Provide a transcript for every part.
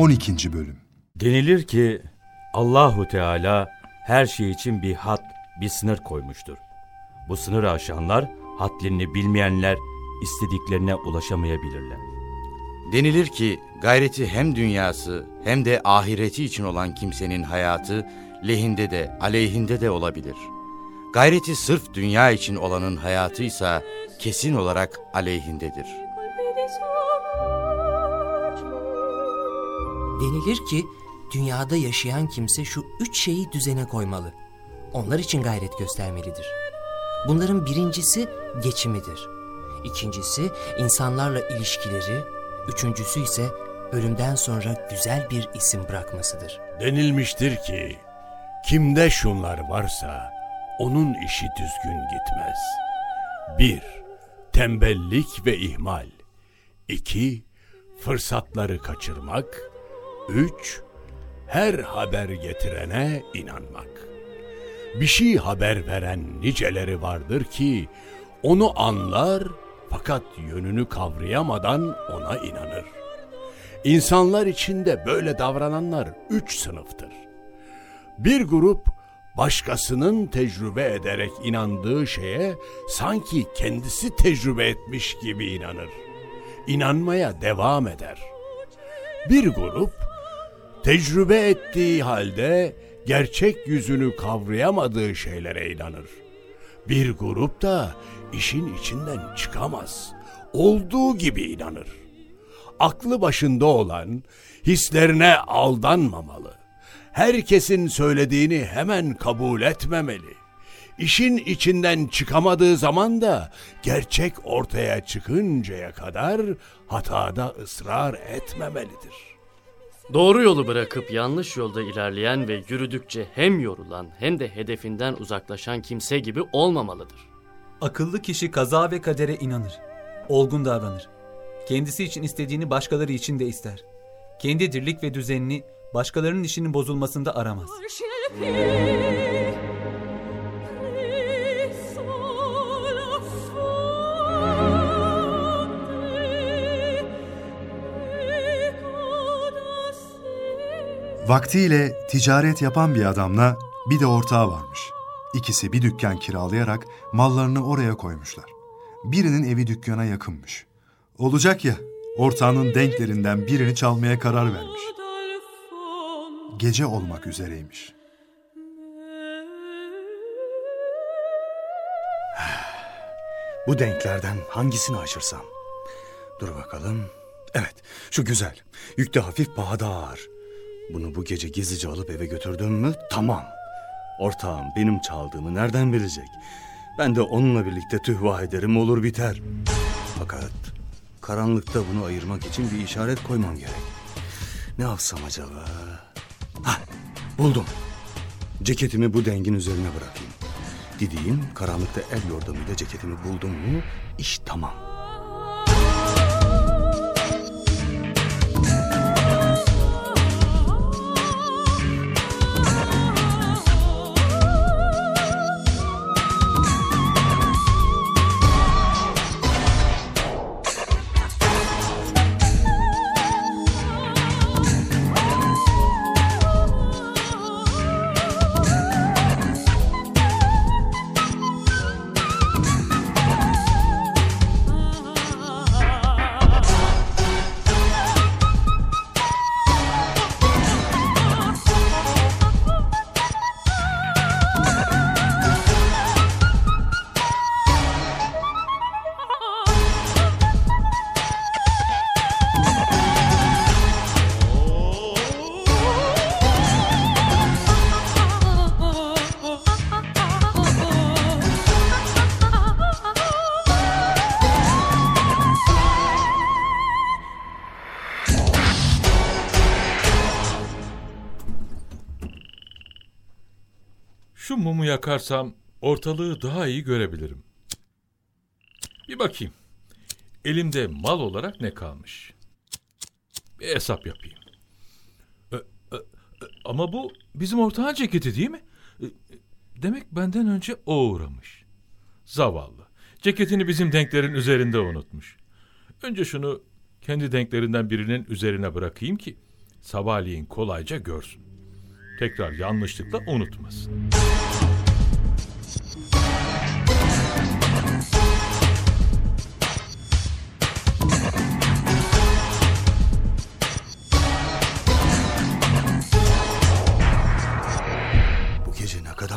12. Bölüm Denilir ki Allahu Teala her şey için bir hat, bir sınır koymuştur. Bu sınırı aşanlar, hadlerini bilmeyenler istediklerine ulaşamayabilirler. Denilir ki gayreti hem dünyası hem de ahireti için olan kimsenin hayatı lehinde de aleyhinde de olabilir. Gayreti sırf dünya için olanın hayatı ise kesin olarak aleyhindedir. Denilir ki dünyada yaşayan kimse şu üç şeyi düzene koymalı. Onlar için gayret göstermelidir. Bunların birincisi geçimidir. İkincisi insanlarla ilişkileri, üçüncüsü ise ölümden sonra güzel bir isim bırakmasıdır. Denilmiştir ki kimde şunlar varsa onun işi düzgün gitmez. 1. Tembellik ve ihmal. 2. Fırsatları kaçırmak. 3. Her haber getirene inanmak. Bir şey haber veren niceleri vardır ki onu anlar fakat yönünü kavrayamadan ona inanır. İnsanlar içinde böyle davrananlar üç sınıftır. Bir grup başkasının tecrübe ederek inandığı şeye sanki kendisi tecrübe etmiş gibi inanır. İnanmaya devam eder. Bir grup tecrübe ettiği halde gerçek yüzünü kavrayamadığı şeylere inanır. Bir grup da işin içinden çıkamaz. Olduğu gibi inanır. Aklı başında olan hislerine aldanmamalı. Herkesin söylediğini hemen kabul etmemeli. İşin içinden çıkamadığı zaman da gerçek ortaya çıkıncaya kadar hatada ısrar etmemelidir. Doğru yolu bırakıp yanlış yolda ilerleyen ve yürüdükçe hem yorulan hem de hedefinden uzaklaşan kimse gibi olmamalıdır. Akıllı kişi kaza ve kadere inanır. Olgun davranır. Kendisi için istediğini başkaları için de ister. Kendi dirlik ve düzenini başkalarının işinin bozulmasında aramaz. Vaktiyle ticaret yapan bir adamla bir de ortağı varmış. İkisi bir dükkan kiralayarak mallarını oraya koymuşlar. Birinin evi dükkana yakınmış. Olacak ya, ortağının denklerinden birini çalmaya karar vermiş. Gece olmak üzereymiş. Bu denklerden hangisini açırsam? Dur bakalım. Evet, şu güzel. Yükte hafif pahada ağır. Bunu bu gece gizlice alıp eve götürdüm mü tamam. Ortağım benim çaldığımı nereden bilecek? Ben de onunla birlikte tühva ederim olur biter. Fakat karanlıkta bunu ayırmak için bir işaret koymam gerek. Ne yapsam acaba? Hah buldum. Ceketimi bu dengin üzerine bırakayım. Didiyim karanlıkta el yordamıyla ceketimi buldum mu iş tamam. Şu mumu yakarsam ortalığı daha iyi görebilirim. Bir bakayım. Elimde mal olarak ne kalmış? Bir hesap yapayım. Ama bu bizim ortağın ceketi değil mi? Demek benden önce o uğramış. Zavallı. Ceketini bizim denklerin üzerinde unutmuş. Önce şunu kendi denklerinden birinin üzerine bırakayım ki sabahleyin kolayca görsün. Tekrar yanlışlıkla unutmasın.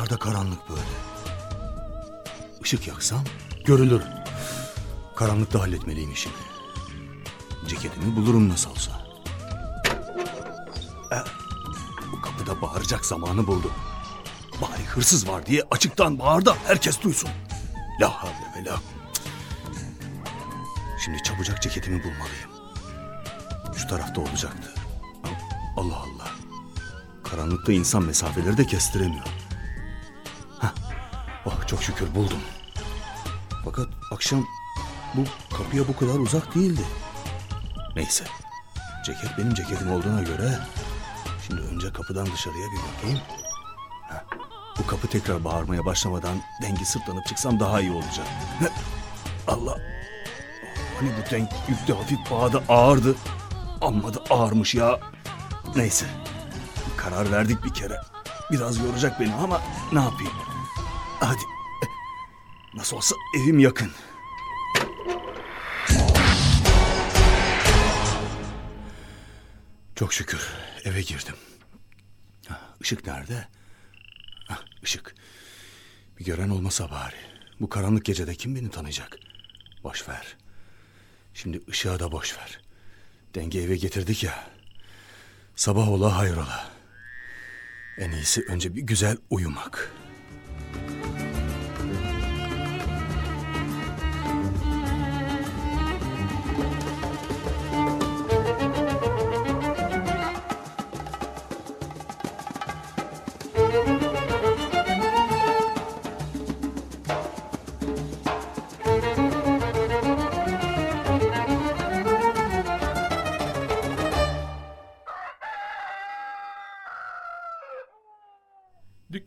Gece ne kadar da karanlık böyle. Işık yaksam görülür. Karanlıkta halletmeliyim işimi. Ceketimi bulurum nasıl olsa. E, bu kapıda bağıracak zamanı buldu. Bari hırsız var diye açıktan bağır da herkes duysun. La havle ve la. Şimdi çabucak ceketimi bulmalıyım. Şu tarafta olacaktı. Allah Allah. Karanlıkta insan mesafeleri de kestiremiyor. Çok şükür buldum. Fakat akşam bu kapıya bu kadar uzak değildi. Neyse. Ceket benim ceketim olduğuna göre şimdi önce kapıdan dışarıya bir bakayım. Heh, Bu kapı tekrar bağırmaya başlamadan dengi sırtlanıp çıksam daha iyi olacak. Heh, Allah. Hani bu denk yüklü hafif bağda ağırdı. Amma da ağırmış ya. Neyse. Karar verdik bir kere. Biraz yoracak beni ama ne yapayım? Hadi. Nasıl olsa evim yakın. Çok şükür eve girdim. Ah, Işık nerede? Ah, Işık. Bir gören olmasa bari. Bu karanlık gecede kim beni tanıyacak? Boş ver. Şimdi ışığa da boş ver. Denge eve getirdik ya. Sabah ola hayrola. En iyisi önce bir güzel uyumak.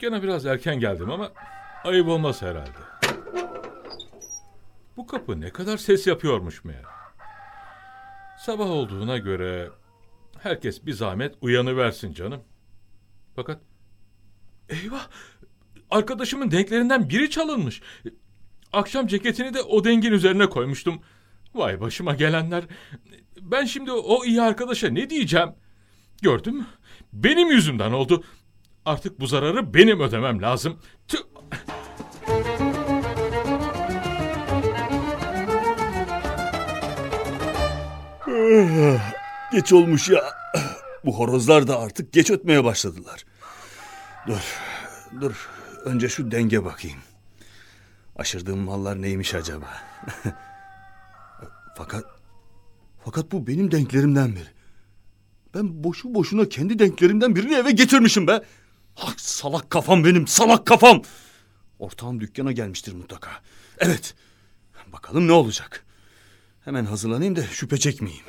Dükkana biraz erken geldim ama ayıp olmaz herhalde. Bu kapı ne kadar ses yapıyormuş meğer. Sabah olduğuna göre herkes bir zahmet uyanı versin canım. Fakat eyvah arkadaşımın denklerinden biri çalınmış. Akşam ceketini de o dengin üzerine koymuştum. Vay başıma gelenler. Ben şimdi o iyi arkadaşa ne diyeceğim? Gördün mü? Benim yüzümden oldu. Artık bu zararı benim ödemem lazım. Tüh! Geç olmuş ya. Bu horozlar da artık geç ötmeye başladılar. Dur, dur. Önce şu denge bakayım. Aşırdığım mallar neymiş acaba? fakat, fakat bu benim denklerimden biri. Ben boşu boşuna kendi denklerimden birini eve getirmişim be. Ah, salak kafam benim, salak kafam. Ortağım dükkana gelmiştir mutlaka. Evet, bakalım ne olacak. Hemen hazırlanayım da şüphe çekmeyeyim.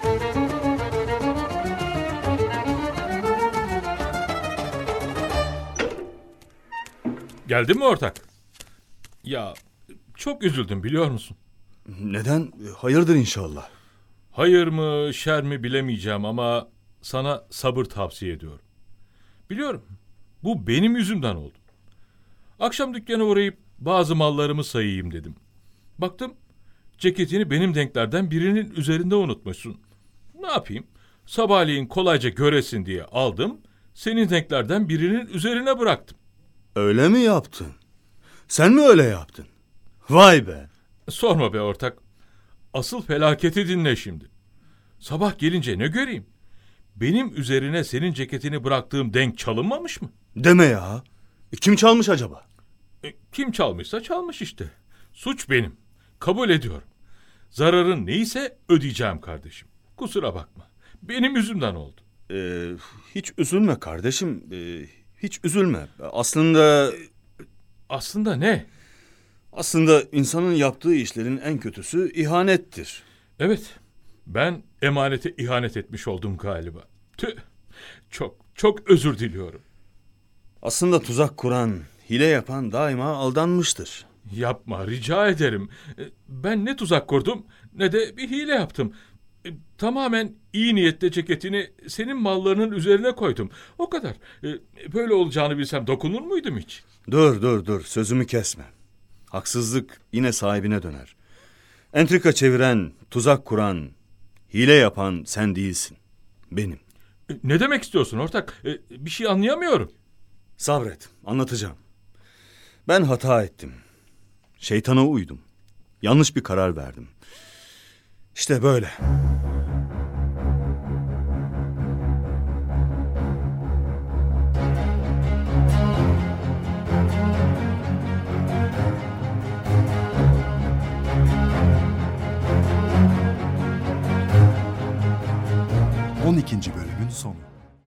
Geldin mi ortak? Ya çok üzüldüm biliyor musun? Neden? Hayırdır inşallah. Hayır mı şer mi bilemeyeceğim ama sana sabır tavsiye ediyorum. Biliyorum bu benim yüzümden oldu. Akşam dükkana uğrayıp bazı mallarımı sayayım dedim. Baktım ceketini benim denklerden birinin üzerinde unutmuşsun. Ne yapayım? Sabahleyin kolayca göresin diye aldım. Senin denklerden birinin üzerine bıraktım. Öyle mi yaptın? Sen mi öyle yaptın? Vay be. Sorma be ortak. Asıl felaketi dinle şimdi. Sabah gelince ne göreyim? Benim üzerine senin ceketini bıraktığım denk çalınmamış mı? Deme ya. E, Kim çalmış acaba? E, kim çalmışsa çalmış işte. Suç benim. Kabul ediyorum. Zararın neyse ödeyeceğim kardeşim. Kusura bakma. Benim yüzümden oldu. Ee, hiç üzülme kardeşim. Ee, hiç üzülme. Aslında Aslında ne? aslında insanın yaptığı işlerin en kötüsü ihanettir. Evet. Ben emanete ihanet etmiş oldum galiba. Tüh. Çok çok özür diliyorum. Aslında tuzak kuran, hile yapan daima aldanmıştır. Yapma rica ederim. E, Ben ne tuzak kurdum ne de bir hile yaptım. e, tamamen iyi niyetle ceketini senin mallarının üzerine koydum. O kadar. E, böyle olacağını bilsem dokunur muydum hiç? Dur dur dur sözümü kesme. Haksızlık yine sahibine döner. Entrika çeviren, tuzak kuran, hile yapan sen değilsin. Benim. E, ne demek istiyorsun ortak? E, bir şey anlayamıyorum. Sabret, anlatacağım. Ben hata ettim. Şeytana uydum. Yanlış bir karar verdim. İşte böyle. İkinci bölümün sonu.